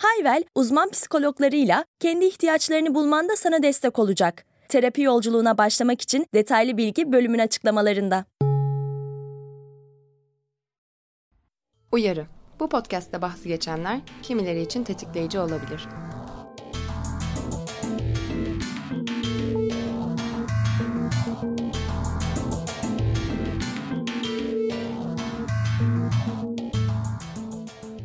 Hayvel, uzman psikologlarıyla kendi ihtiyaçlarını bulmanda sana destek olacak. Terapi yolculuğuna başlamak için detaylı bilgi bölümün açıklamalarında. Uyarı. Bu podcast'te bahsi geçenler kimileri için tetikleyici olabilir.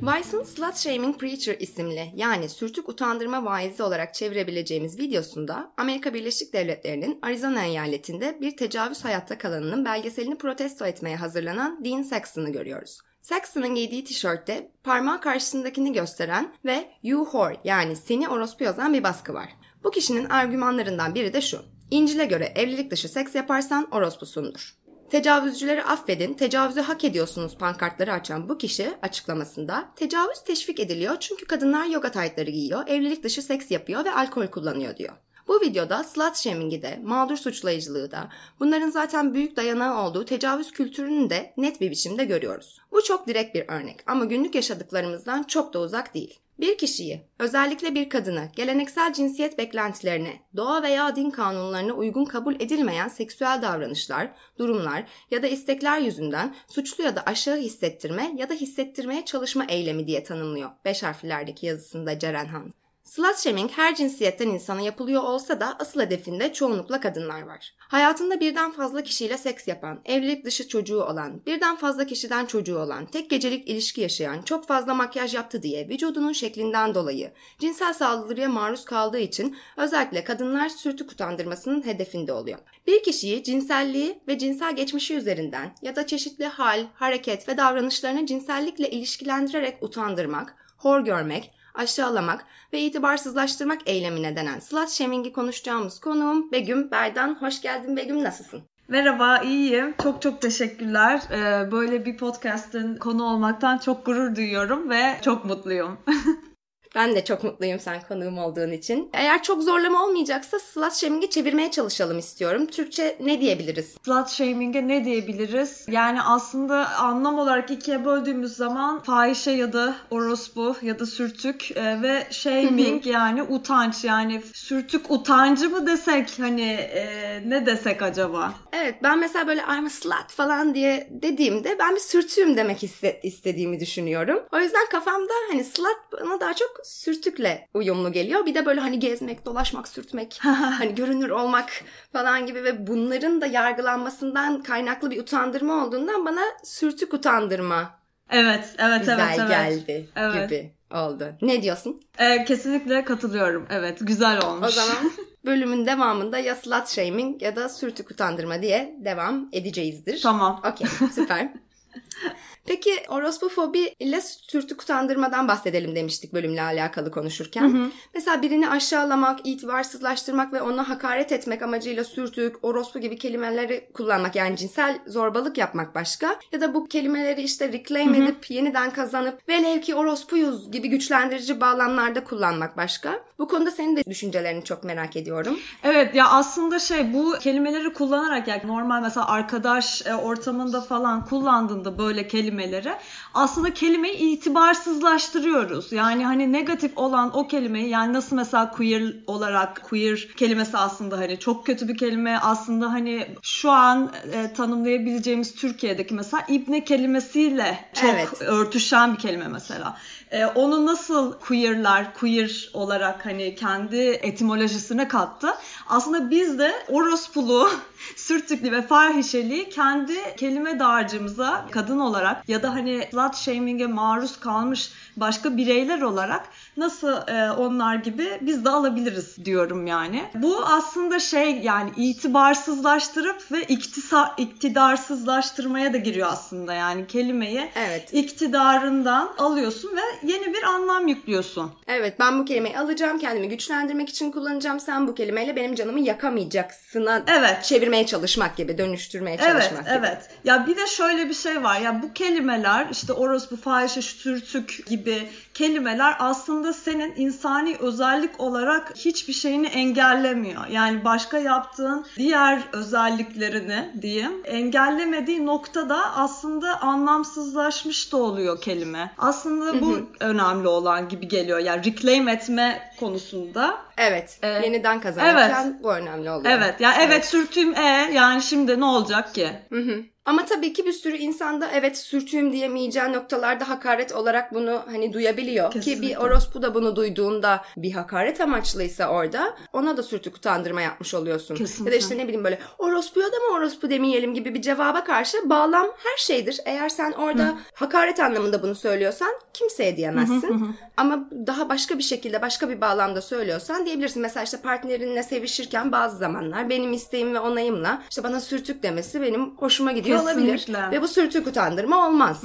Vice'ın Slut Shaming Preacher isimli yani sürtük utandırma vaizi olarak çevirebileceğimiz videosunda Amerika Birleşik Devletleri'nin Arizona eyaletinde bir tecavüz hayatta kalanının belgeselini protesto etmeye hazırlanan Dean Saxon'ı görüyoruz. Saxon'ın giydiği tişörtte parmağı karşısındakini gösteren ve You whore yani seni orospu yazan bir baskı var. Bu kişinin argümanlarından biri de şu. İncil'e göre evlilik dışı seks yaparsan orospusundur. Tecavüzcüleri affedin, tecavüzü hak ediyorsunuz pankartları açan bu kişi açıklamasında tecavüz teşvik ediliyor çünkü kadınlar yoga taytları giyiyor, evlilik dışı seks yapıyor ve alkol kullanıyor diyor. Bu videoda slut shaming'i de, mağdur suçlayıcılığı da, bunların zaten büyük dayanağı olduğu tecavüz kültürünü de net bir biçimde görüyoruz. Bu çok direkt bir örnek ama günlük yaşadıklarımızdan çok da uzak değil. Bir kişiyi, özellikle bir kadını, geleneksel cinsiyet beklentilerine, doğa veya din kanunlarına uygun kabul edilmeyen seksüel davranışlar, durumlar ya da istekler yüzünden suçlu ya da aşağı hissettirme ya da hissettirmeye çalışma eylemi diye tanımlıyor 5 harflerdeki yazısında Ceren Han. Slut shaming her cinsiyetten insana yapılıyor olsa da asıl hedefinde çoğunlukla kadınlar var. Hayatında birden fazla kişiyle seks yapan, evlilik dışı çocuğu olan, birden fazla kişiden çocuğu olan, tek gecelik ilişki yaşayan, çok fazla makyaj yaptı diye vücudunun şeklinden dolayı cinsel saldırıya maruz kaldığı için özellikle kadınlar sürtük utandırmasının hedefinde oluyor. Bir kişiyi cinselliği ve cinsel geçmişi üzerinden ya da çeşitli hal, hareket ve davranışlarını cinsellikle ilişkilendirerek utandırmak, hor görmek, aşağılamak ve itibarsızlaştırmak eylemine denen slut shaming'i konuşacağımız konuğum Begüm Berdan. Hoş geldin Begüm nasılsın? Merhaba, iyiyim. Çok çok teşekkürler. Ee, böyle bir podcast'ın konu olmaktan çok gurur duyuyorum ve çok mutluyum. Ben de çok mutluyum sen konuğum olduğun için. Eğer çok zorlama olmayacaksa slut shaming'i çevirmeye çalışalım istiyorum. Türkçe ne diyebiliriz? Slut shaming'e ne diyebiliriz? Yani aslında anlam olarak ikiye böldüğümüz zaman fahişe ya da orospu ya da sürtük e, ve shaming yani utanç yani sürtük utancı mı desek hani e, ne desek acaba? Evet ben mesela böyle I'm a slut falan diye dediğimde ben bir sürtüğüm demek istediğimi düşünüyorum. O yüzden kafamda hani slut bana daha çok sürtükle uyumlu geliyor. Bir de böyle hani gezmek, dolaşmak, sürtmek, hani görünür olmak falan gibi ve bunların da yargılanmasından kaynaklı bir utandırma olduğundan bana sürtük utandırma Evet, evet, güzel evet, evet. geldi evet. gibi oldu. Ne diyorsun? Ee, kesinlikle katılıyorum. Evet, güzel olmuş. O zaman bölümün devamında ya slut shaming ya da sürtük utandırma diye devam edeceğizdir. Tamam. Okey, süper. Peki orospofobi ile sürtük utandırmadan bahsedelim demiştik bölümle alakalı konuşurken. Hı hı. Mesela birini aşağılamak, itibarsızlaştırmak ve ona hakaret etmek amacıyla sürtük, orospu gibi kelimeleri kullanmak yani cinsel zorbalık yapmak başka. Ya da bu kelimeleri işte reclaim hı hı. edip yeniden kazanıp velev ki orospuyuz gibi güçlendirici bağlamlarda kullanmak başka. Bu konuda senin de düşüncelerini çok merak ediyorum. Evet ya aslında şey bu kelimeleri kullanarak yani normal mesela arkadaş ortamında falan kullandığında böyle kelime kelimeleri aslında kelimeyi itibarsızlaştırıyoruz. Yani hani negatif olan o kelimeyi yani nasıl mesela queer olarak queer kelimesi aslında hani çok kötü bir kelime aslında hani şu an e, tanımlayabileceğimiz Türkiye'deki mesela ibne kelimesiyle çok evet. örtüşen bir kelime mesela. E, onu nasıl queer'lar queer olarak hani kendi etimolojisine kattı. Aslında biz de orospulu sürtüklü ve fahişeliği kendi kelime dağarcığımıza kadın olarak ya da hani slut shaming'e maruz kalmış başka bireyler olarak nasıl e, onlar gibi biz de alabiliriz diyorum yani. Bu aslında şey yani itibarsızlaştırıp ve iktisa, iktidarsızlaştırmaya da giriyor aslında yani kelimeyi Evet. iktidarından alıyorsun ve yeni bir anlam yüklüyorsun. Evet ben bu kelimeyi alacağım kendimi güçlendirmek için kullanacağım. Sen bu kelimeyle benim canımı yakamayacaksına Evet. Çevirmeye çalışmak gibi, dönüştürmeye Evet, çalışmak gibi. evet. Ya bir de şöyle bir şey var. Ya bu kelimeler işte orospu, fahişe, sürtük gibi kelimeler aslında senin insani özellik olarak hiçbir şeyini engellemiyor. Yani başka yaptığın diğer özelliklerini diyeyim engellemediği noktada aslında anlamsızlaşmış da oluyor kelime. Aslında bu önemli olan gibi geliyor. Yani reclaim etme konusunda. Evet. Ee, yeniden kazanırken bu önemli oluyor. Evet. Ya evet, sürtüğüm e yani şimdi ne olacak ki? Hı hı. Ama tabii ki bir sürü insanda evet sürtüğüm diyemeyeceği noktalarda hakaret olarak bunu hani duyabiliyor. Ki Kesinlikle. bir orospu da bunu duyduğunda bir hakaret amaçlıysa orada ona da sürtük utandırma yapmış oluyorsun. Kesinlikle. Ya da işte ne bileyim böyle orospuya da mı orospu demeyelim gibi bir cevaba karşı bağlam her şeydir. Eğer sen orada hakaret anlamında bunu söylüyorsan kimseye diyemezsin. Ama daha başka bir şekilde başka bir bağlamda söylüyorsan diyebilirsin. Mesela işte partnerinle sevişirken bazı zamanlar benim isteğim ve onayımla işte bana sürtük demesi benim hoşuma gidiyor olabilir. Kesinlikle. Ve bu sürtük utandırma olmaz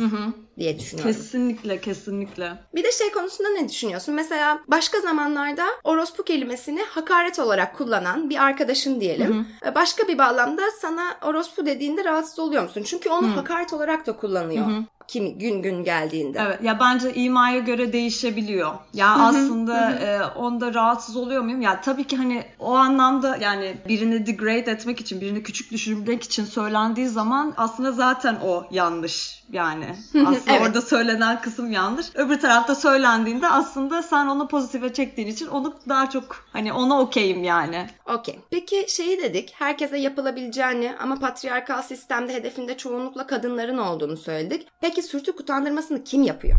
diye düşünüyorum. Kesinlikle, kesinlikle. Bir de şey konusunda ne düşünüyorsun? Mesela başka zamanlarda orospu kelimesini hakaret olarak kullanan bir arkadaşın diyelim. E, Başka bir bağlamda sana orospu dediğinde rahatsız oluyor musun? Çünkü onu hakaret olarak da kullanıyor. Kimi gün gün geldiğinde. Evet ya bence imaya göre değişebiliyor. Ya aslında e, onda rahatsız oluyor muyum? Ya tabii ki hani o anlamda yani birini degrade etmek için, birini küçük düşürmek için söylendiği zaman aslında zaten o yanlış yani. Aslında Evet. orada söylenen kısım yanlış. Öbür tarafta söylendiğinde aslında sen onu pozitife çektiğin için onu daha çok hani ona okeyim yani. Okey. Peki şeyi dedik. Herkese yapılabileceğini ama patriarkal sistemde hedefinde çoğunlukla kadınların olduğunu söyledik. Peki sürtük utandırmasını kim yapıyor?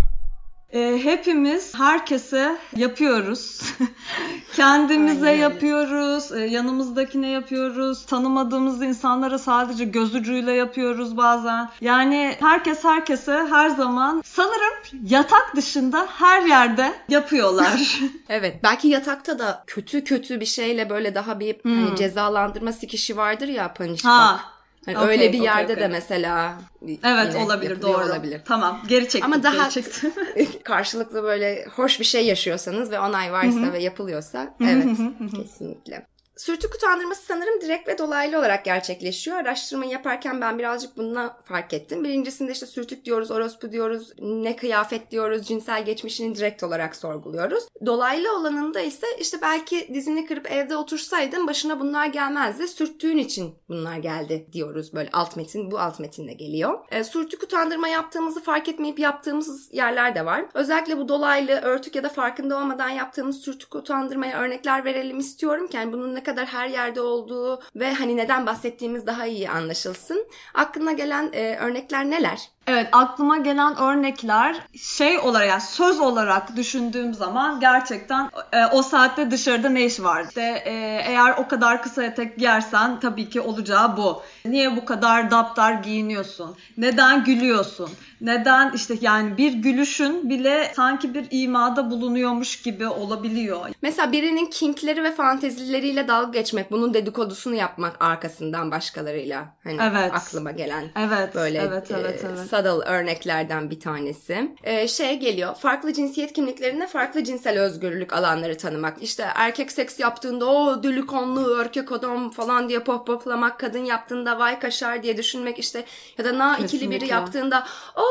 E, hepimiz herkese yapıyoruz. Kendimize Aynen yapıyoruz, e, yanımızdakine yapıyoruz, tanımadığımız insanlara sadece göz ucuyla yapıyoruz bazen. Yani herkes herkese her zaman sanırım yatak dışında her yerde yapıyorlar. Evet. Belki yatakta da kötü kötü bir şeyle böyle daha bir hani cezalandırma sikişi vardır ya Hmm. ha. Fuck. Hani Okey, öyle bir okey, yerde okey. de mesela Evet olabilir doğru. olabilir. Tamam geri çektim. Ama daha çektim. karşılıklı böyle hoş bir şey yaşıyorsanız ve onay varsa ve yapılıyorsa evet kesinlikle. Sürtük utandırması sanırım direkt ve dolaylı olarak gerçekleşiyor. Araştırmayı yaparken ben birazcık bununla fark ettim. Birincisinde işte sürtük diyoruz, orospu diyoruz, ne kıyafet diyoruz, cinsel geçmişini direkt olarak sorguluyoruz. Dolaylı olanında ise işte belki dizini kırıp evde otursaydın başına bunlar gelmezdi. Sürttüğün için bunlar geldi diyoruz. Böyle alt metin bu alt metinle geliyor. E, sürtük utandırma yaptığımızı fark etmeyip yaptığımız yerler de var. Özellikle bu dolaylı, örtük ya da farkında olmadan yaptığımız sürtük utandırmaya örnekler verelim istiyorum yani bunun ne kadar her yerde olduğu ve hani neden bahsettiğimiz daha iyi anlaşılsın. Aklına gelen e, örnekler neler? Evet aklıma gelen örnekler şey olarak yani söz olarak düşündüğüm zaman gerçekten e, o saatte dışarıda ne iş var? İşte e, eğer o kadar kısa etek giyersen tabii ki olacağı bu. Niye bu kadar daptar giyiniyorsun? Neden gülüyorsun? Neden işte yani bir gülüşün bile sanki bir imada bulunuyormuş gibi olabiliyor. Mesela birinin kinkleri ve fantezileriyle dalga geçmek, bunun dedikodusunu yapmak arkasından başkalarıyla. Hani Evet. aklıma gelen. Evet, Böyle evet, e, evet, evet. Subtle örneklerden bir tanesi. E, şey geliyor, farklı cinsiyet kimliklerinde farklı cinsel özgürlük alanları tanımak. İşte erkek seks yaptığında o delikanlı erkek adam falan diye pohpohlamak, kadın yaptığında vay kaşar diye düşünmek işte ya da na ikili biri yaptığında o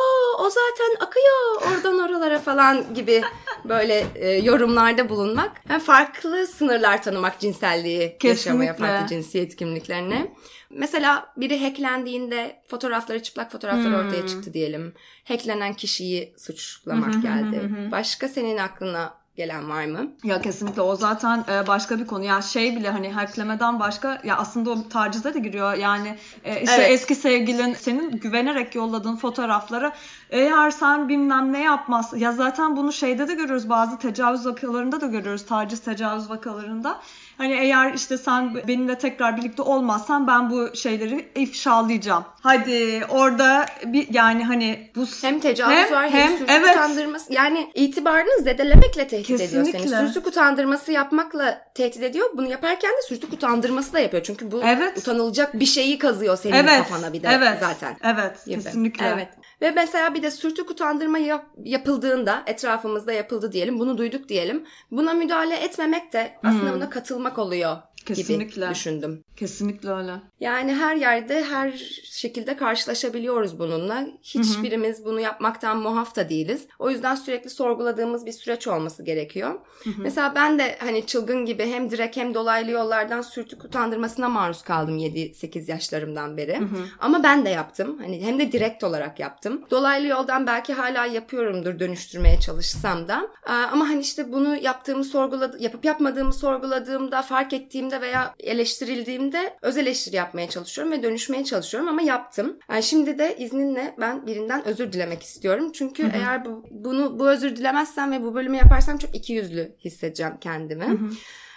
o zaten akıyor oradan oralara falan gibi böyle e, yorumlarda bulunmak. Yani farklı sınırlar tanımak cinselliği yaşamaya, Kesinlikle. farklı cinsiyet kimliklerine. Mesela biri hacklendiğinde fotoğrafları, çıplak fotoğrafları Hmm. ortaya çıktı diyelim. Hacklenen kişiyi suçlamak geldi. Başka senin aklına gelen var mı? Ya kesinlikle o zaten e, başka bir konu. Ya şey bile hani hacklemeden başka ya aslında o tacize de giriyor. Yani e, işte Evet. eski sevgilin senin güvenerek yolladığın fotoğrafları Eğer sen bilmem ne yapmaz ya zaten bunu şeyde de görüyoruz bazı tecavüz vakalarında da görüyoruz taciz tecavüz vakalarında. Hani eğer işte sen benimle tekrar birlikte olmazsan ben bu şeyleri ifşalayacağım. Hadi orada bir yani hani bu hem tecavüz hem, var hem, hem sürtük evet. utandırması. Yani itibarını zedelemekle tehdit Kesinlikle. ediyor seni. Sürtük utandırması yapmakla tehdit ediyor. Bunu yaparken de sürtük utandırması da yapıyor. Çünkü bu Evet. utanılacak bir şeyi kazıyor senin evet, kafana bir de evet, zaten. Evet, gibi. kesinlikle. Evet. Ve mesela bir de sürtük utandırma yap- yapıldığında etrafımızda yapıldı diyelim. Bunu duyduk diyelim. Buna müdahale etmemek de aslında buna katılmak oluyor Hmm. Kesinlikle. gibi düşündüm. Kesinlikle öyle. Yani her yerde her şekilde karşılaşabiliyoruz bununla. Hiçbirimiz bunu yapmaktan muaf da değiliz. O yüzden sürekli sorguladığımız bir süreç olması gerekiyor. Mesela ben de hani çılgın gibi hem direkt hem dolaylı yollardan sürtük utandırmasına maruz kaldım 7-8 yaşlarımdan beri. Ama ben de yaptım. Hani hem de direkt olarak yaptım. Dolaylı yoldan belki hala yapıyorumdur dönüştürmeye çalışsam da. Ama hani işte bunu yaptığımı sorguladı, yapıp yapmadığımı sorguladığımda, fark ettiğimde veya eleştirildiğimde öz eleştiri yapmaya çalışıyorum ve dönüşmeye çalışıyorum ama yaptım. Yani şimdi de izninle ben birinden özür dilemek istiyorum. Çünkü eğer bu, bunu bu özür dilemezsem ve bu bölümü yaparsam çok ikiyüzlü hissedeceğim kendimi.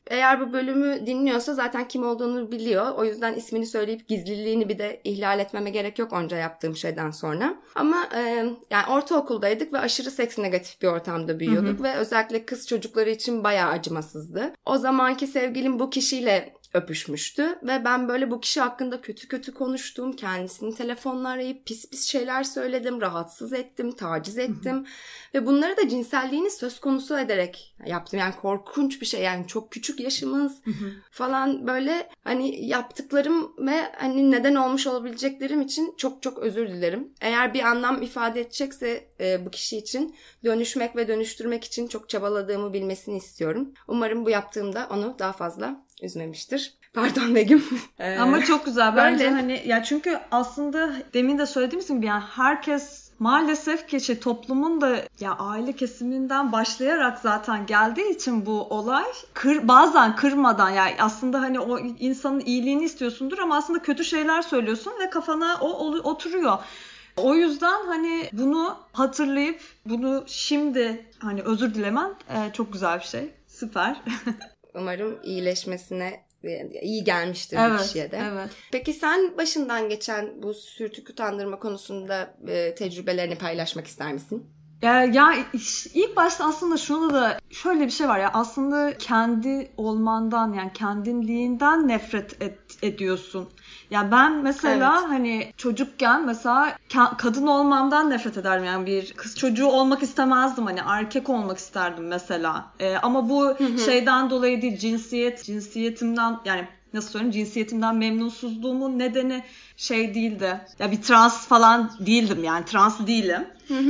Eğer bu bölümü dinliyorsa zaten kim olduğunu biliyor. O yüzden ismini söyleyip gizliliğini bir de ihlal etmeme gerek yok onca yaptığım şeyden sonra. Ama e, yani ortaokuldaydık ve aşırı seks negatif bir ortamda büyüyorduk ve özellikle kız çocukları için bayağı acımasızdı. O zamanki sevgilim bu kişiyle öpüşmüştü ve ben böyle bu kişi hakkında kötü kötü konuştum. Kendisini telefonla arayıp pis pis şeyler söyledim, rahatsız ettim, taciz ettim ve bunları da cinselliğini söz konusu ederek yaptım. Yani korkunç bir şey yani çok küçük yaşımız falan böyle hani yaptıklarım ve hani neden olmuş olabileceklerim için çok çok özür dilerim. Eğer bir anlam ifade edecekse e, bu kişi için dönüşmek ve dönüştürmek için çok çabaladığımı bilmesini istiyorum. Umarım bu yaptığımda onu daha fazla üzmemiştir. Pardon Begüm. Ee, Ama çok güzel. Bence böyle. hani ya çünkü aslında demin de söylediğimiz gibi yani herkes maalesef ki şey, toplumun da ya aile kesiminden başlayarak zaten geldiği için bu olay kır, bazen kırmadan yani aslında hani o insanın iyiliğini istiyorsundur ama aslında kötü şeyler söylüyorsun ve kafana o, o oturuyor. O yüzden hani bunu hatırlayıp bunu şimdi hani özür dilemen e, çok güzel bir şey. Süper. Umarım iyileşmesine e, iyi gelmiştir bu kişiye de. Evet. Peki sen başından geçen bu sürtük utandırma konusunda e, tecrübelerini paylaşmak ister misin? Ya, ya ilk başta aslında şunu da şöyle bir şey var ya aslında kendi olmandan yani kendinliğinden nefret et- ediyorsun. Ya ben mesela Evet. hani çocukken mesela ka- kadın olmamdan nefret ederdim yani bir kız çocuğu olmak istemezdim hani erkek olmak isterdim mesela. Ee, ama bu şeyden dolayı değil cinsiyet cinsiyetimden yani nasıl söyleyeyim cinsiyetimden memnunsuzluğumun nedeni şey değildi. Ya bir trans falan değildim yani trans değilim.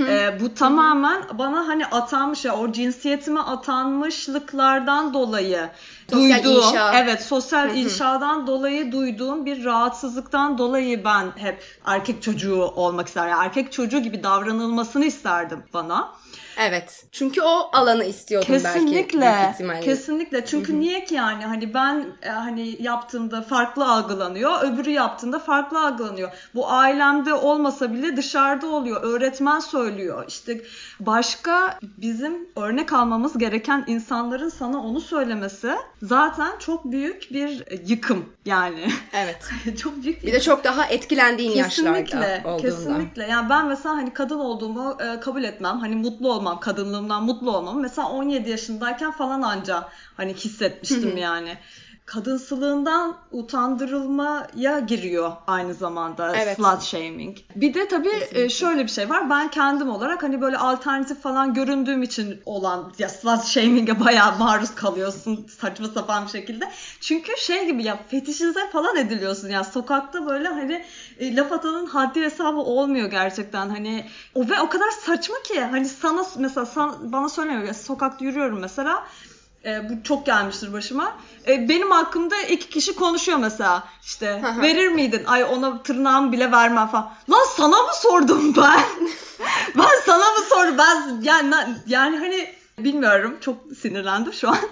Ee, bu tamamen bana hani atanmış ya o cinsiyetime atanmışlıklardan dolayı Sosyal duyduğum inşa. evet sosyal inşadan dolayı duyduğum bir rahatsızlıktan dolayı ben hep erkek çocuğu olmak isterdim. Yani erkek çocuğu gibi davranılmasını isterdim bana. Evet. Çünkü o alanı istiyordum belki. Kesinlikle. büyük ihtimalle. Kesinlikle. Çünkü niye ki yani hani ben e, hani yaptığımda farklı algılanıyor, öbürü yaptığında farklı algılanıyor. Bu ailemde olmasa bile dışarıda oluyor. Öğretmen söylüyor. İşte başka bizim örnek almamız gereken insanların sana onu söylemesi zaten çok büyük bir yıkım yani. Evet. çok büyük Bir de çok daha etkilendiğin Kesinlikle, yaşlarda olduğunda. kesinlikle. Yani ben mesela hani kadın olduğumu e, kabul etmem. Hani mutlu olmam, kadınlığımdan mutlu olmam. Mesela 17 yaşındayken falan anca hani hissetmiştim yani. Kadınsılığından utandırılmaya giriyor aynı zamanda Evet. slut shaming. Bir de tabii e, şöyle bir şey var. Ben kendim olarak hani böyle alternatif falan göründüğüm için olan ya slut shaming'e bayağı maruz kalıyorsun saçma sapan bir şekilde. Çünkü şey gibi ya fetişize falan ediliyorsun ya sokakta böyle hani e, laf atanın haddi hesabı olmuyor gerçekten hani o ve o kadar saçma ki hani sana mesela san- bana söylemiyor ya sokakta yürüyorum mesela e, bu çok gelmiştir başıma. E, benim hakkımda iki kişi konuşuyor mesela. İşte verir miydin? Ay ona tırnağımı bile vermem falan. Lan sana mı sordum ben? ben sana mı sordum? Ben yani yani hani bilmiyorum çok sinirlendim şu an.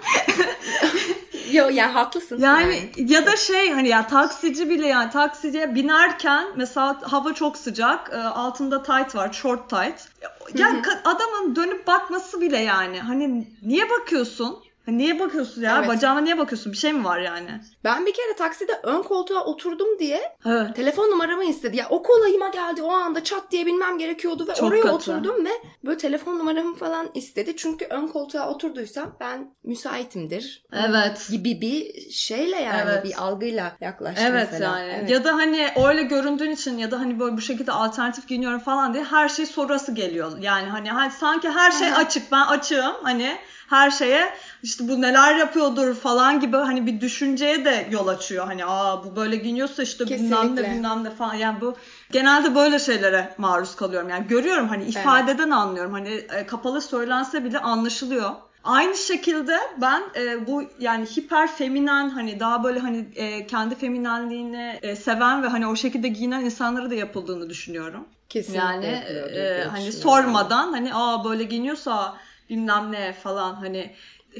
Yo yani haklısın. Yani, ya da şey hani ya taksici bile yani taksiye binerken mesela hava çok sıcak e, altında tight var short tight. Yani ka- adamın dönüp bakması bile yani hani niye bakıyorsun? Hani niye bakıyorsun ya? Evet. Bacağıma niye bakıyorsun? Bir şey mi var yani? Ben bir kere takside ön koltuğa oturdum diye Evet. telefon numaramı istedi. Ya o kolayıma geldi o anda çat diye bilmem gerekiyordu ve Çok oraya kötü. oturdum ve böyle telefon numaramı falan istedi. Çünkü ön koltuğa oturduysam ben müsaitimdir Evet. gibi bir şeyle yani Evet. bir algıyla yaklaştı Evet mesela. yani. Evet. Ya da hani öyle göründüğün için ya da hani böyle bu şekilde alternatif giyiniyorum falan diye her şey sorası geliyor. Yani hani, hani sanki her şey açık. Ben açığım. Hani her şeye işte bu neler yapıyordur falan gibi hani bir düşünceye de yol açıyor. Hani aa bu böyle giyiniyorsa işte bilmem ne Kesinlikle. bilmem ne falan. Yani bu genelde böyle şeylere maruz kalıyorum. Yani görüyorum hani ifadeden anlıyorum. Hani e, kapalı söylense bile anlaşılıyor. Aynı şekilde ben e, bu yani hiper feminen hani daha böyle hani e, kendi feminenliğini e, seven ve hani o şekilde giyinen insanlara da yapıldığını düşünüyorum. Kesinlikle yani e, hani sormadan hani aa böyle giyiniyorsa bilmem ne falan hani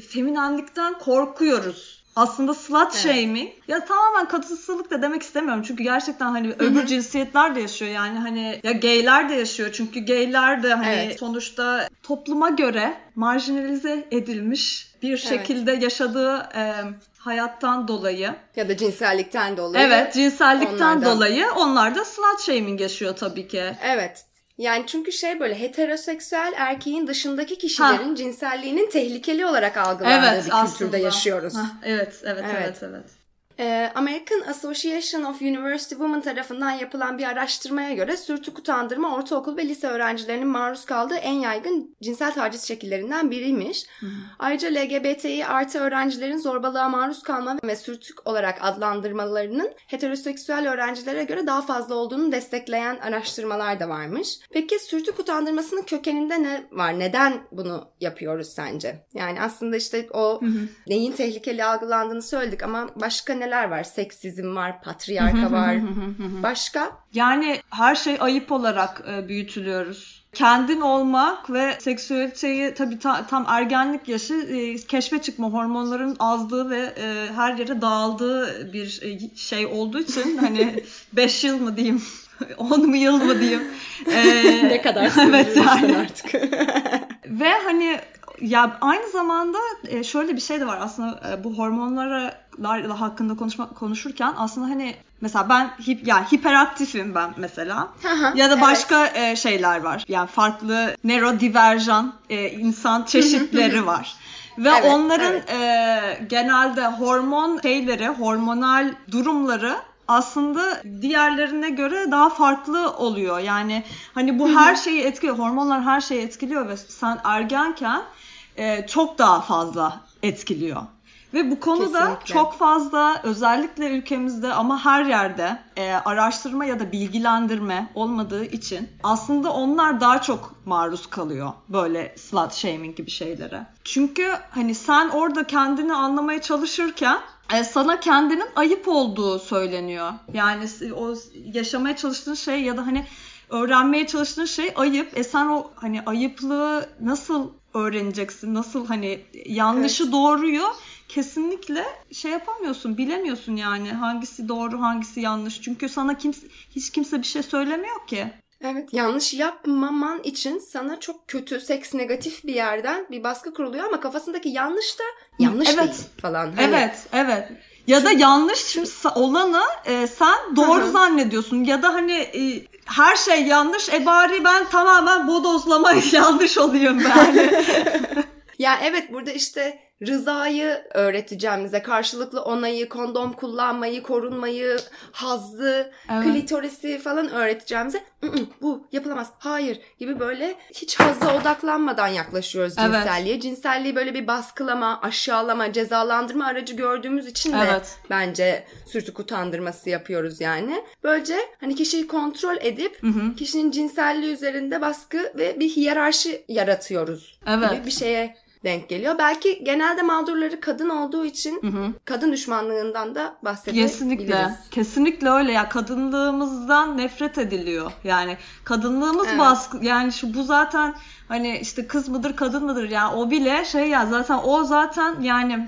feminenlikten korkuyoruz. Aslında slut Evet. shaming ya tamamen katılsızlık da demek istemiyorum. Çünkü gerçekten hani öbür cinsiyetler de yaşıyor yani hani ya gayler de yaşıyor. Çünkü gayler de hani Evet. sonuçta topluma göre marjinalize edilmiş bir şekilde yaşadığı e, hayattan dolayı. Ya da cinsellikten dolayı. Evet, cinsellikten onlardan- dolayı onlar da slut shaming yaşıyor tabii ki. Evet. Yani çünkü şey böyle heteroseksüel erkeğin dışındaki kişilerin cinselliğinin tehlikeli olarak algılandığı Evet, bir kültürde aslında. yaşıyoruz. Hah, evet, evet, Evet. evet, evet. Ee, American Association of University Women tarafından yapılan bir araştırmaya göre sürtük utandırma ortaokul ve lise öğrencilerinin maruz kaldığı en yaygın cinsel taciz şekillerinden biriymiş. Ayrıca LGBTİ artı öğrencilerin zorbalığa maruz kalma ve sürtük olarak adlandırmalarının heteroseksüel öğrencilere göre daha fazla olduğunu destekleyen araştırmalar da varmış. Peki sürtük utandırmasının kökeninde ne var? Neden bunu yapıyoruz sence? Yani aslında işte o neyin tehlikeli algılandığını söyledik ama başka neler var? Seksizm var, patriarka var. Başka? Yani her şey ayıp olarak e, büyütülüyoruz. Kendin olmak ve seksüeliteyi tabii ta- tam ergenlik yaşı e, keşfe çıkma hormonların azlığı ve e, her yere dağıldığı bir e, şey olduğu için hani 5 yıl mı diyeyim 10 mu yıl mı diyeyim. E, ne kadar evet yani. artık. Ve hani ya aynı zamanda e, şöyle bir şey de var aslında e, bu hormonlara hakkında konuşma, konuşurken aslında hani mesela ben hip, yani hiperaktifim ben mesela ya da evet. başka e, şeyler var yani farklı neurodiverjan e, insan çeşitleri var ve Evet, onların evet. e, genelde hormon şeyleri hormonal durumları aslında diğerlerine göre daha farklı oluyor. Yani hani bu her şeyi etkiliyor. Hormonlar her şeyi etkiliyor ve sen ergenken e, çok daha fazla etkiliyor. Ve bu konuda Kesinlikle. çok fazla özellikle ülkemizde ama her yerde e, araştırma ya da bilgilendirme olmadığı için aslında onlar daha çok maruz kalıyor böyle slut shaming gibi şeylere. Çünkü hani sen orada kendini anlamaya çalışırken e, sana kendinin ayıp olduğu söyleniyor. Yani o yaşamaya çalıştığın şey ya da hani öğrenmeye çalıştığın şey ayıp. E sen o hani ayıplığı nasıl öğreneceksin? Nasıl hani yanlışı doğruyu kesinlikle şey yapamıyorsun, bilemiyorsun yani hangisi doğru, hangisi yanlış. Çünkü sana kimse hiç kimse bir şey söylemiyor ki. Evet yanlış yapmaman için sana çok kötü seks negatif bir yerden bir baskı kuruluyor ama kafasındaki yanlış da yanlış Evet. değil falan. Hani Evet, evet. Ya da yanlış olanı e, sen doğru zannediyorsun ya da hani e, her şey yanlış e bari ben tamamen bodozlama yanlış olayım ben. Ya evet burada işte rızayı öğreteceğim bize. Karşılıklı onayı, kondom kullanmayı, korunmayı, hazzı, Evet. klitorisi falan öğreteceğimize "Hı hı, bu yapılamaz, hayır gibi böyle hiç hazza odaklanmadan yaklaşıyoruz Evet. cinselliğe. Cinselliği böyle bir baskılama, aşağılama, cezalandırma aracı gördüğümüz için de Evet. bence sürtük utandırması yapıyoruz yani. Böylece hani kişiyi kontrol edip kişinin cinselliği üzerinde baskı ve bir hiyerarşi yaratıyoruz Evet. gibi bir şeye denk geliyor. Belki genelde mağdurları kadın olduğu için kadın düşmanlığından da bahsedebiliriz. Kesinlikle. Kesinlikle öyle ya kadınlığımızdan nefret ediliyor. Yani kadınlığımız Evet. baskı yani şu bu zaten hani işte kız mıdır kadın mıdır ya o bile şey ya zaten o zaten yani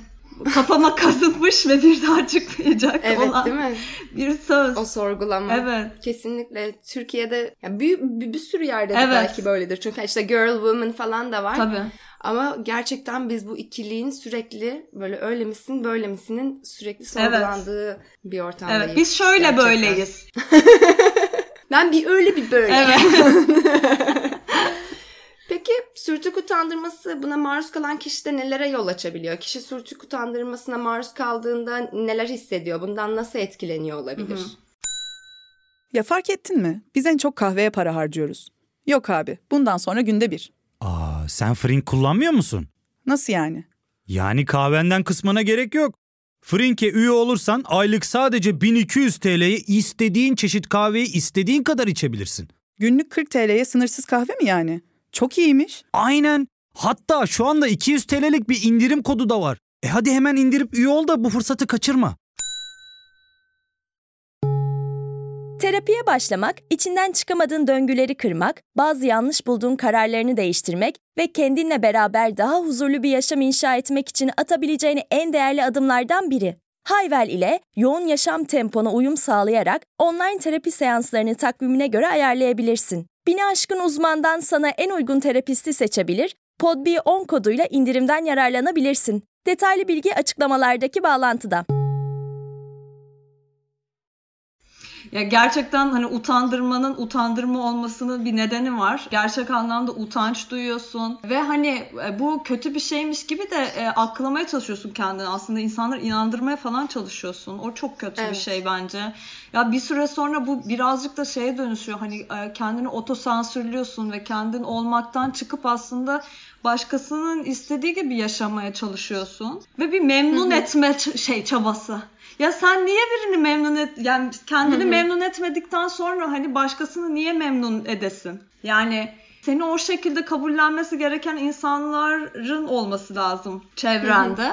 kafama kazınmış ve bir daha çıkmayacak Evet olan değil mi? bir söz. O sorgulama. Evet. Kesinlikle Türkiye'de ya bir, bir, bir sürü yerde de Evet. belki böyledir. Çünkü işte girl woman falan da var. Tabii. Ama gerçekten biz bu ikiliğin sürekli böyle öyle misin böyle misinin sürekli sorgulandığı bir ortamdayız. Evet. Biz şöyle gerçekten. böyleyiz. Ben bir öyle bir böyle. Evet. Peki sürtük utandırması buna maruz kalan kişide nelere yol açabiliyor? Kişi sürtük utandırmasına maruz kaldığında neler hissediyor? Bundan nasıl etkileniyor olabilir? Ya fark ettin mi? Biz en çok kahveye para harcıyoruz. Yok abi, bundan sonra günde bir. Aa, sen Frink kullanmıyor musun? Nasıl yani? Yani kahvenden kısmına gerek yok. Frink'e üye olursan aylık sadece 1200 TL'ye istediğin çeşit kahveyi istediğin kadar içebilirsin. Günlük 40 TL'ye sınırsız kahve mi yani? Çok iyiymiş. Aynen. Hatta şu anda 200 TL'lik bir indirim kodu da var. E hadi hemen indirip üye ol da bu fırsatı kaçırma. Terapiye başlamak, içinden çıkamadığın döngüleri kırmak, bazı yanlış bulduğun kararlarını değiştirmek ve kendinle beraber daha huzurlu bir yaşam inşa etmek için atabileceğin en değerli adımlardan biri. Hayvel ile yoğun yaşam tempona uyum sağlayarak online terapi seanslarını takvimine göre ayarlayabilirsin. Bini aşkın uzmandan sana en uygun terapisti seçebilir, podb10 koduyla indirimden yararlanabilirsin. Detaylı bilgi açıklamalardaki bağlantıda. Ya gerçekten hani utandırmanın utandırma olmasının bir nedeni var. Gerçek anlamda utanç duyuyorsun ve hani e, bu kötü bir şeymiş gibi de e, aklamaya çalışıyorsun kendini. Aslında insanları inandırmaya falan çalışıyorsun. O çok kötü bir Evet. şey bence. Ya bir süre sonra bu birazcık da şeye dönüşüyor. Hani e, kendini otosansürlüyorsun ve kendin olmaktan çıkıp aslında başkasının istediği gibi yaşamaya çalışıyorsun ve bir memnun etme ç- şey çabası. Ya sen niye birini memnun et yani kendini memnun etmedikten sonra hani başkasını niye memnun edesin? Yani seni o şekilde kabullenmesi gereken insanların olması lazım çevrende.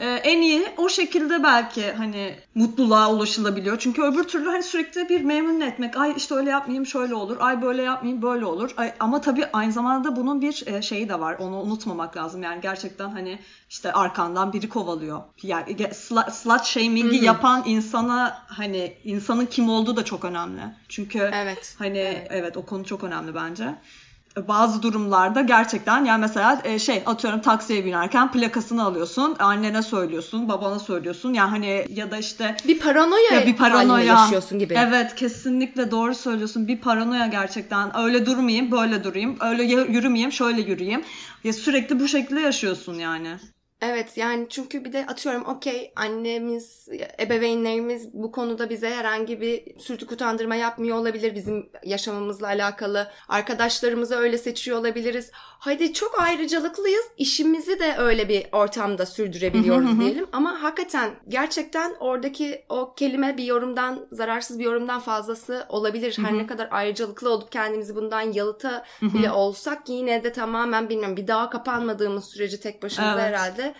Ee, en iyi o şekilde belki hani mutluluğa ulaşılabiliyor. Çünkü öbür türlü hani sürekli bir memnun etmek. Ay işte öyle yapmayayım şöyle olur. Ay böyle yapmayayım böyle olur. Ay, ama tabii aynı zamanda bunun bir e, şeyi de var. Onu unutmamak lazım. Yani gerçekten hani işte arkandan biri kovalıyor. Yani slut, shaming'i yapan insana hani insanın kim olduğu da çok önemli. Çünkü Evet, hani evet. evet o konu çok önemli bence bazı durumlarda gerçekten yani mesela e, şey atıyorum taksiye binerken plakasını alıyorsun annene söylüyorsun babana söylüyorsun yani hani ya da işte Bir paranoya, ya bir paranoya yaşıyorsun gibi. Evet kesinlikle doğru söylüyorsun. Bir paranoya gerçekten. Öyle durmayayım, böyle durayım. Öyle yürümeyeyim, şöyle yürüyeyim. Ya sürekli bu şekilde yaşıyorsun yani. Evet yani çünkü bir de atıyorum okey annemiz, ebeveynlerimiz bu konuda bize herhangi bir sürtük utandırma yapmıyor olabilir bizim yaşamımızla alakalı. Arkadaşlarımızı öyle seçiyor olabiliriz. Hadi çok ayrıcalıklıyız. İşimizi de öyle bir ortamda sürdürebiliyoruz diyelim. Ama hakikaten gerçekten oradaki o kelime bir yorumdan, zararsız bir yorumdan fazlası olabilir. Her ne kadar ayrıcalıklı olup kendimizi bundan yalıta bile olsak yine de tamamen bilmiyorum bir daha kapanmadığımız sürece tek başımıza Evet. herhalde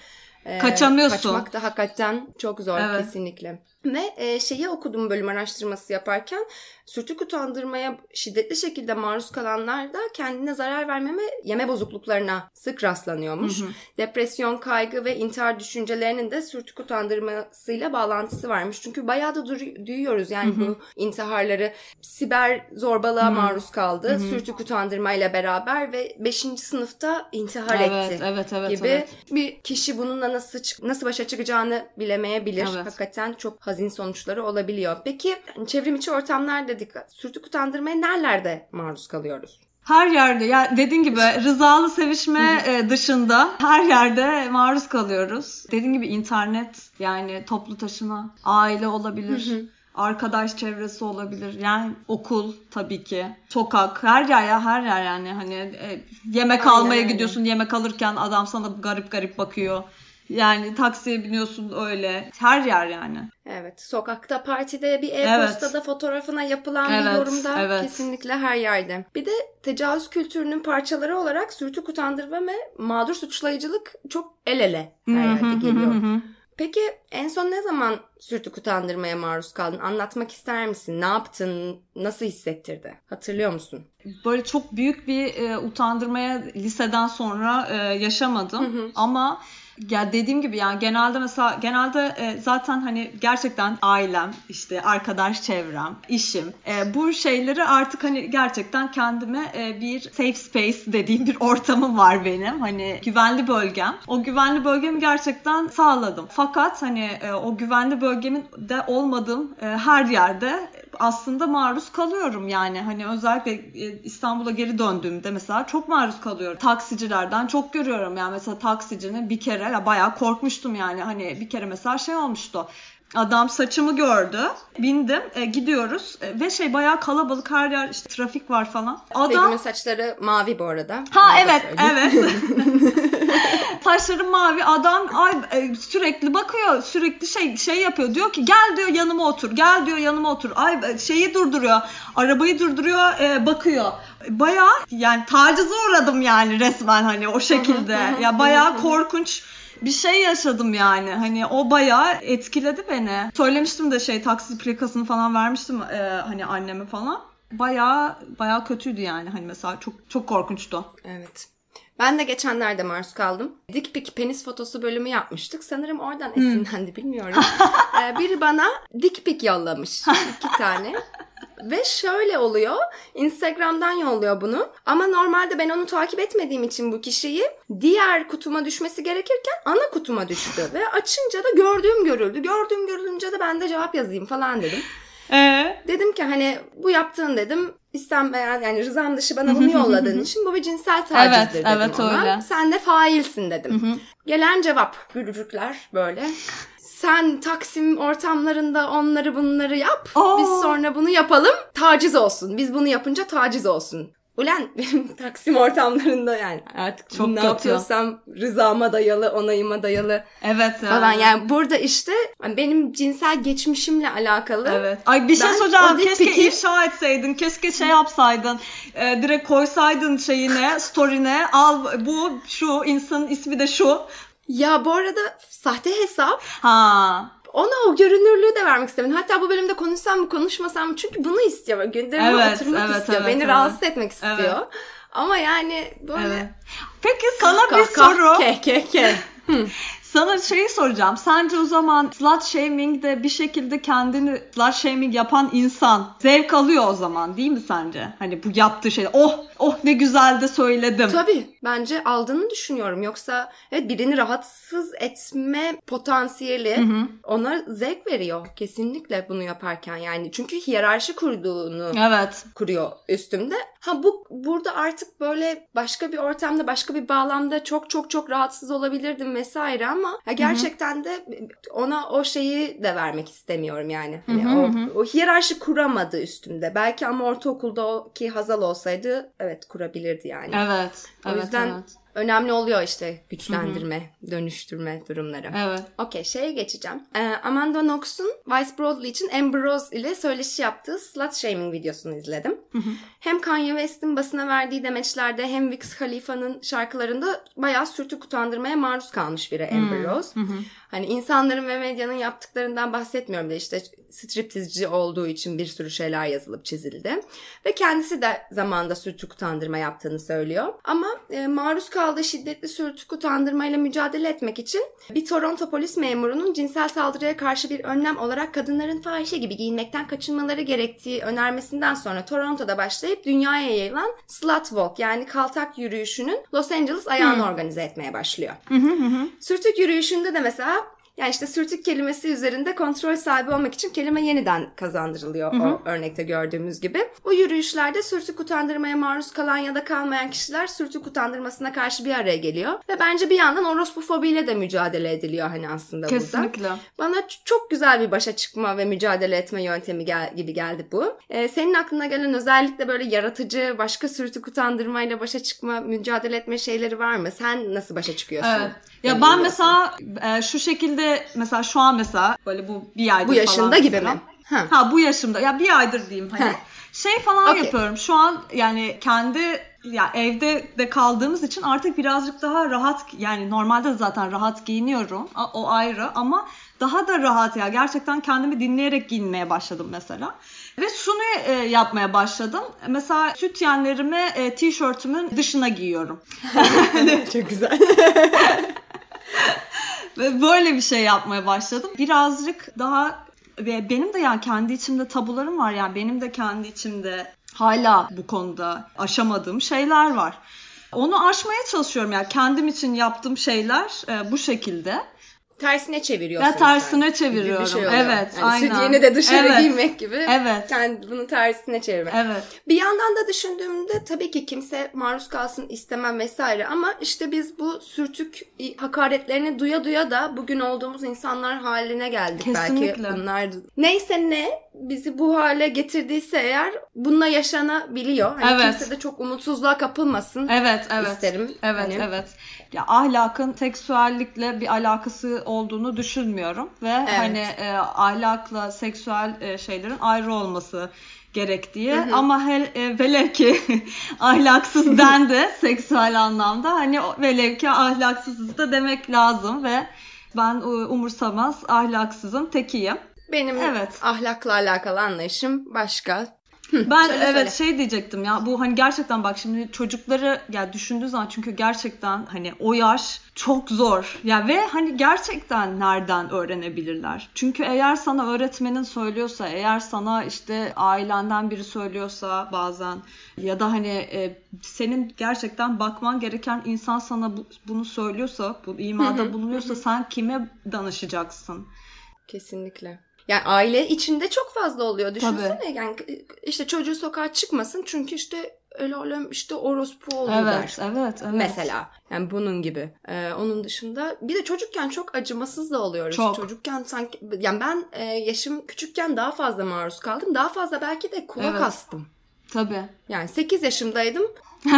e, Kaçamıyorsun. Kaçmak da hakikaten çok zor Evet. kesinlikle. Ve e, şeyi okudum bölüm araştırması yaparken sürtük utandırmaya şiddetli şekilde maruz kalanlarda kendine zarar verme ve yeme bozukluklarına sık rastlanıyormuş. Depresyon, kaygı ve intihar düşüncelerinin de sürtük utandırmasıyla bağlantısı varmış. Çünkü bayağı da duyuyoruz yani bu intiharları. Siber zorbalığa maruz kaldı. Sürtük utandırmayla beraber ve 5. sınıfta intihar Evet, etti evet, evet, gibi evet. bir kişi bununla nasıl çık- nasıl başa çıkacağını bilemeyebilir. Evet. Hakikaten çok hazin sonuçları olabiliyor. Peki çevrim içi ortamlar dedik. Sürtük utandırmaya nerelerde maruz kalıyoruz? Her yerde ya dediğin gibi rızalı sevişme e, dışında her yerde maruz kalıyoruz. Dediğin gibi internet yani toplu taşıma, aile olabilir. Arkadaş çevresi olabilir. Yani okul tabii ki. Sokak. Her yer ya her yer yani. Hani e, yemek Aynen almaya öyle. gidiyorsun. Yemek alırken adam sana garip garip bakıyor. Yani taksiye biniyorsun öyle. Her yer yani. Evet. Sokakta, partide, bir Evet. e-postada fotoğrafına yapılan bir Evet, yorumda evet. kesinlikle her yerde. Bir de tecavüz kültürünün parçaları olarak sürtük utandırma ve mağdur suçlayıcılık çok el ele her yerde geliyor. Peki en son ne zaman sürtük utandırmaya maruz kaldın? Anlatmak ister misin? Ne yaptın? Nasıl hissettirdi? Hatırlıyor musun? böyle çok büyük bir e, utandırmaya liseden sonra e, yaşamadım ama Ya dediğim gibi yani genelde mesela genelde e, zaten hani gerçekten ailem, işte arkadaş çevrem, işim e, bu şeyleri artık hani gerçekten kendime e, bir safe space dediğim bir ortamım var benim. Hani güvenli bölgem. O güvenli bölgemi gerçekten sağladım. Fakat hani e, o güvenli bölgemin de olmadığım e, her yerde aslında maruz kalıyorum yani. Hani özellikle e, İstanbul'a geri döndüğümde mesela çok maruz kalıyorum. Taksicilerden çok görüyorum yani mesela taksicinin bir kere ya bayağı korkmuştum yani. Hani bir kere mesela şey olmuştu. Adam saçımı gördü. Bindim. E, gidiyoruz. E, ve şey bayağı kalabalık her yer işte trafik var falan. Adam Begüm'ün saçları mavi bu arada. Ha Onu evet evet. Saçları mavi adam ay e, sürekli bakıyor sürekli şey şey yapıyor diyor ki gel diyor yanıma otur gel diyor yanıma otur ay e, şeyi durduruyor arabayı durduruyor e, bakıyor bayağı yani tacize uğradım yani resmen hani o şekilde ya bayağı korkunç bir şey yaşadım yani. Hani o bayağı etkiledi beni. Söylemiştim de şey taksi plakasını falan vermiştim e, hani anneme falan. Bayağı bayağı kötüydü yani. Hani mesela çok çok korkunçtu. Evet. Ben de geçenlerde maruz kaldım. Dik pik penis fotosu bölümü yapmıştık. Sanırım oradan esinlendi bilmiyorum. Ee, biri bana dik pik yollamış. iki tane. Ve şöyle oluyor. Instagram'dan yolluyor bunu. Ama normalde ben onu takip etmediğim için bu kişiyi diğer kutuma düşmesi gerekirken ana kutuma düştü. Ve açınca da gördüğüm görüldü. Gördüğüm görülünce de ben de cevap yazayım falan dedim. Ee, Dedim ki hani bu yaptığın dedim istenmeyen yani rızam dışı bana bunu yolladığın için bu bir cinsel tacizdir Evet, dedim evet, ona. öyle. Sen de failsin dedim. Gelen cevap gülücükler böyle. Sen Taksim ortamlarında onları bunları yap. Aa. Biz sonra bunu yapalım. Taciz olsun. Biz bunu yapınca taciz olsun. Ulan benim Taksim ortamlarında yani artık Çok ne kötü. yapıyorsam rızama dayalı, onayıma dayalı evet falan. yani. Yani burada işte hani benim cinsel geçmişimle alakalı Evet. Ay bir şey Ben soracağım. Keşke piki- ifşa etseydin. Keşke şey yapsaydın. e, direkt koysaydın şeyine, story'ne. Al bu şu insanın ismi de şu. Ya bu arada sahte hesap Ha. Ona o görünürlüğü de vermek istemedim. Hatta bu bölümde konuşsam mı konuşmasam mı çünkü bunu istiyor. Gündemime Evet, oturmak evet, istiyor. evet, Beni evet. rahatsız etmek istiyor. Evet. Ama yani böyle Evet. Peki sana bir kah kah soru. ke ke ke. Sana şeyi soracağım. Sence o zaman slut shaming'de bir şekilde kendini slut shaming yapan insan zevk alıyor o zaman değil mi sence? Hani bu yaptığı şey. Oh oh ne güzel de söyledim. Tabii bence aldığını düşünüyorum. Yoksa evet birini rahatsız etme potansiyeli ona zevk veriyor. Kesinlikle bunu yaparken yani. Çünkü hiyerarşi kurduğunu Evet. kuruyor üstümde. Ha bu burada artık böyle başka bir ortamda, başka bir bağlamda çok çok çok rahatsız olabilirdim vesaire ama ya gerçekten de ona o şeyi de vermek istemiyorum yani. Hani o, o hiyerarşi kuramadı üstümde. Belki ama ortaokulda o ki Hazal olsaydı evet kurabilirdi yani. Evet. O evet, yüzden evet. Önemli oluyor işte güçlendirme, dönüştürme durumları. Evet. Okey şeye geçeceğim. Ee, Amanda Knox'un Vice Broadway için Amber Rose ile söyleşi yaptığı slut shaming videosunu izledim. Hem Kanye West'in basına verdiği demeçlerde hem Wiz Khalifa'nın şarkılarında bayağı sürtük utandırmaya maruz kalmış biri Amber Rose. Hani insanların ve medyanın yaptıklarından bahsetmiyorum da işte striptizci olduğu için bir sürü şeyler yazılıp çizildi. Ve kendisi de zamanda sürtük utandırma yaptığını söylüyor. Ama e, maruz kaldığı şiddetli sürtük utandırmayla mücadele etmek için bir Toronto polis memurunun cinsel saldırıya karşı bir önlem olarak kadınların fahişe gibi giyinmekten kaçınmaları gerektiği önermesinden sonra Toronto'da başlayıp dünyaya yayılan slut walk yani kaltak yürüyüşünün Los Angeles ayağını organize etmeye başlıyor. Sürtük yürüyüşünde de mesela yani işte sürtük kelimesi üzerinde kontrol sahibi olmak için kelime yeniden kazandırılıyor o örnekte gördüğümüz gibi. Bu yürüyüşlerde sürtük utandırmaya maruz kalan ya da kalmayan kişiler sürtük utandırmasına karşı bir araya geliyor. Ve bence bir yandan orospufobiyle de mücadele ediliyor hani aslında burada. Kesinlikle. Bana ç- çok güzel bir başa çıkma ve mücadele etme yöntemi gel- gibi geldi bu. Ee, senin aklına gelen özellikle böyle yaratıcı, başka sürtük utandırmayla başa çıkma, mücadele etme şeyleri var mı? Sen nasıl başa çıkıyorsun? Evet. Ya ben mesela e, şu şekilde mesela şu an mesela böyle bu bir aydır Bu yaşında falan gibi mesela. mi? Ha. Ha bu yaşımda. Ya bir aydır diyeyim hani. Ha. Şey falan Okey. yapıyorum. Şu an yani kendi ya evde de kaldığımız için artık birazcık daha rahat yani normalde de zaten rahat giyiniyorum. O ayrı ama daha da rahat ya. Gerçekten kendimi dinleyerek giyinmeye başladım mesela. Ve şunu e, yapmaya başladım. Mesela sütyenlerimi e, tişörtümün dışına giyiyorum. Çok güzel. Böyle bir şey yapmaya başladım. Birazcık daha ve benim de yani kendi içimde tabularım var yani benim de kendi içimde hala bu konuda aşamadığım şeyler var. Onu aşmaya çalışıyorum yani kendim için yaptığım şeyler e, bu şekilde tersine çeviriyorsun. Ya tersine sen. çeviriyorum. Şey evet, yani aynen. Sütyeni de dışarı evet. giymek gibi. Evet. Kendi bunu tersine çevirmek. Evet. Bir yandan da düşündüğümde tabii ki kimse maruz kalsın istemem vesaire ama işte biz bu sürtük hakaretlerini duya duya da bugün olduğumuz insanlar haline geldik Kesinlikle. belki bunlar. Neyse ne bizi bu hale getirdiyse eğer bununla yaşanabiliyor. Hani evet. kimse de çok umutsuzluğa kapılmasın. Evet, evet. isterim. Evet, hani. evet. Ya ahlakın seksüellikle bir alakası olduğunu düşünmüyorum ve evet. hani e, ahlakla seksüel e, şeylerin ayrı olması gerektiği hı hı. ama hel, e, velev ki ahlaksız dendi seksüel anlamda hani velev ki ahlaksızız da demek lazım ve ben e, umursamaz ahlaksızın tekiyim. Benim evet. ahlakla alakalı anlayışım başka. Ben söyle, evet söyle. şey diyecektim ya bu hani gerçekten bak şimdi çocukları ya düşündüğü zaman çünkü gerçekten hani o yaş çok zor. Ya ve hani gerçekten nereden öğrenebilirler? Çünkü eğer sana öğretmenin söylüyorsa, eğer sana işte ailenden biri söylüyorsa bazen ya da hani e, senin gerçekten bakman gereken insan sana bu, bunu söylüyorsa, bu imada bulunuyorsa sen kime danışacaksın? Kesinlikle. Yani aile içinde çok fazla oluyor. Düşünsene Tabii. yani işte çocuğu sokağa çıkmasın çünkü işte el alem işte orospu oldu evet, der. Evet, evet. Mesela yani bunun gibi. Ee, onun dışında bir de çocukken çok acımasız da oluyoruz. Çok. Çocukken sanki yani ben e, yaşım küçükken daha fazla maruz kaldım. Daha fazla belki de kulak evet. astım. Tabii. Yani 8 yaşımdaydım.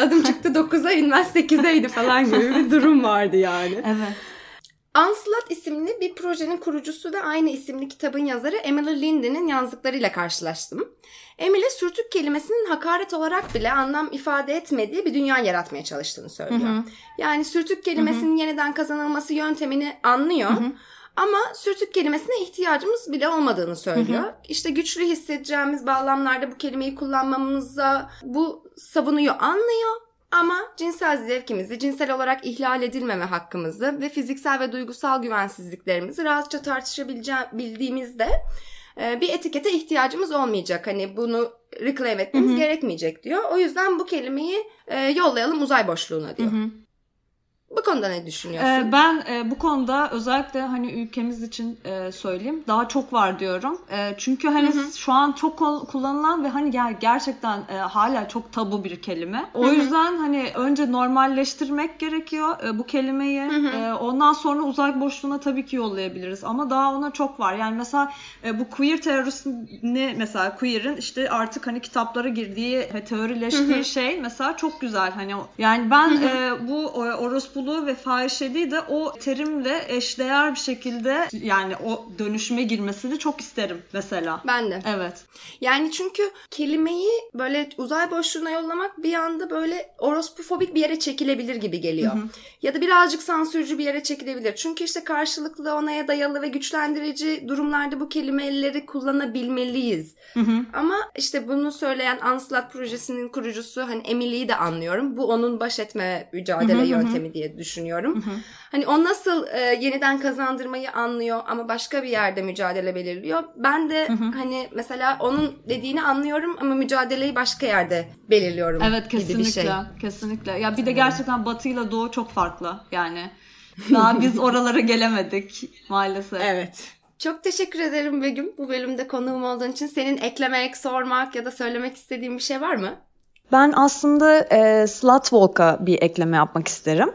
Adım çıktı 9'a inmez 8'eydi falan gibi bir durum vardı yani. Evet. Unslut isimli bir projenin kurucusu ve aynı isimli kitabın yazarı Emily Linden'in yazdıklarıyla karşılaştım. Emily sürtük kelimesinin hakaret olarak bile anlam ifade etmediği bir dünya yaratmaya çalıştığını söylüyor. Hı hı. Yani sürtük kelimesinin hı hı. yeniden kazanılması yöntemini anlıyor. Hı hı. Ama sürtük kelimesine ihtiyacımız bile olmadığını söylüyor. Hı hı. İşte güçlü hissedeceğimiz bağlamlarda bu kelimeyi kullanmamıza bu savunuyor, anlıyor. Ama cinsel zevkimizi, cinsel olarak ihlal edilmeme hakkımızı ve fiziksel ve duygusal güvensizliklerimizi rahatça tartışabildiğimizde e, bir etikete ihtiyacımız olmayacak. Hani bunu reclaim etmemiz Hı-hı. gerekmeyecek diyor. O yüzden bu kelimeyi e, yollayalım uzay boşluğuna diyor. Hı-hı. Bu konuda ne düşünüyorsun? Ee, ben e, bu konuda özellikle hani ülkemiz için e, söyleyeyim daha çok var diyorum. E, çünkü hani hı hı. şu an çok kullanılan ve hani ger- gerçekten e, hala çok tabu bir kelime. O hı hı. yüzden hani önce normalleştirmek gerekiyor e, bu kelimeyi. Hı hı. E, ondan sonra uzak boşluğuna tabii ki yollayabiliriz ama daha ona çok var. Yani mesela e, bu queer teorisini mesela queer'in işte artık hani kitaplara girdiği ve teorileştiği hı hı. şey mesela çok güzel. Hani yani ben hı hı. E, bu orospu orospuluğu ve fahişeliği de o terimle eşdeğer bir şekilde yani o dönüşüme girmesini çok isterim mesela. Ben de. Evet. Yani çünkü kelimeyi böyle uzay boşluğuna yollamak bir anda böyle orospufobik bir yere çekilebilir gibi geliyor. Hı hı. Ya da birazcık sansürcü bir yere çekilebilir. Çünkü işte karşılıklı onaya dayalı ve güçlendirici durumlarda bu kelimeleri kullanabilmeliyiz. Hı hı. Ama işte bunu söyleyen Anslat projesinin kurucusu hani Emily'yi de anlıyorum. Bu onun baş etme mücadele hı hı yöntemi diye düşünüyorum. Hı hı. Hani o nasıl e, yeniden kazandırmayı anlıyor ama başka bir yerde mücadele belirliyor. Ben de hı hı. hani mesela onun dediğini anlıyorum ama mücadeleyi başka yerde belirliyorum. Evet kesinlikle. Gibi bir şey. Kesinlikle. Ya bir de gerçekten Batı ile Doğu çok farklı yani. Daha biz oralara gelemedik maalesef. Evet. Çok teşekkür ederim Begüm bu bölümde konuğum olduğun için. Senin eklemek, sormak ya da söylemek istediğin bir şey var mı? Ben aslında e, Slutwalk'a bir ekleme yapmak isterim.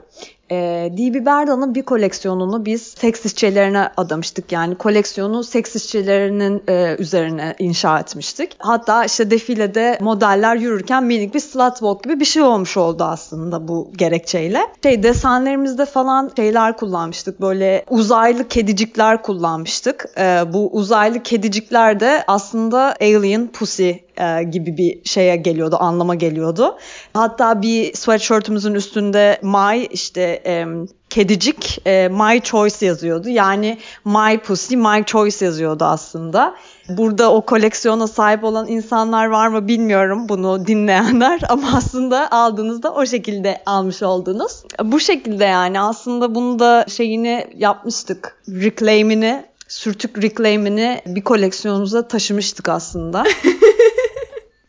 E, D.B. Berda'nın bir koleksiyonunu biz seks işçilerine adamıştık. Yani koleksiyonu seks işçilerinin e, üzerine inşa etmiştik. Hatta işte defilede modeller yürürken minik bir slutwalk gibi bir şey olmuş oldu aslında bu gerekçeyle. Şey desenlerimizde falan şeyler kullanmıştık. Böyle uzaylı kedicikler kullanmıştık. E, bu uzaylı kedicikler de aslında alien pussy e, gibi bir şeye geliyordu, anlama geliyordu. Hatta bir sweatshirtümüzün üstünde My işte e, kedicik e, My Choice yazıyordu. Yani My Pussy My Choice yazıyordu aslında. Burada o koleksiyona sahip olan insanlar var mı bilmiyorum bunu dinleyenler ama aslında aldığınızda o şekilde almış oldunuz. Bu şekilde yani aslında bunu da şeyini yapmıştık. Reclaim'ini, sürtük reclaim'ini bir koleksiyonumuza taşımıştık aslında.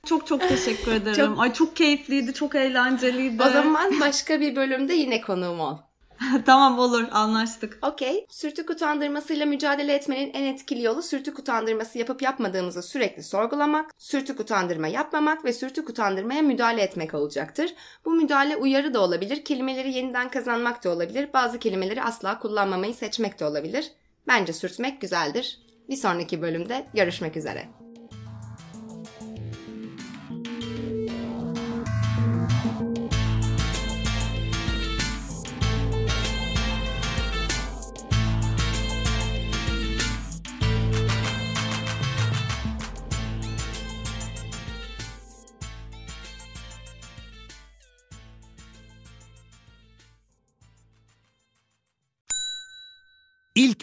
çok çok teşekkür ederim. Çok... Ay çok keyifliydi, çok eğlenceliydi. O zaman başka bir bölümde yine konuğum ol. tamam olur anlaştık. Okey. Sürtük utandırmasıyla mücadele etmenin en etkili yolu sürtük utandırması yapıp yapmadığımızı sürekli sorgulamak, sürtük utandırma yapmamak ve sürtük utandırmaya müdahale etmek olacaktır. Bu müdahale uyarı da olabilir, kelimeleri yeniden kazanmak da olabilir, bazı kelimeleri asla kullanmamayı seçmek de olabilir. Bence sürtmek güzeldir. Bir sonraki bölümde görüşmek üzere.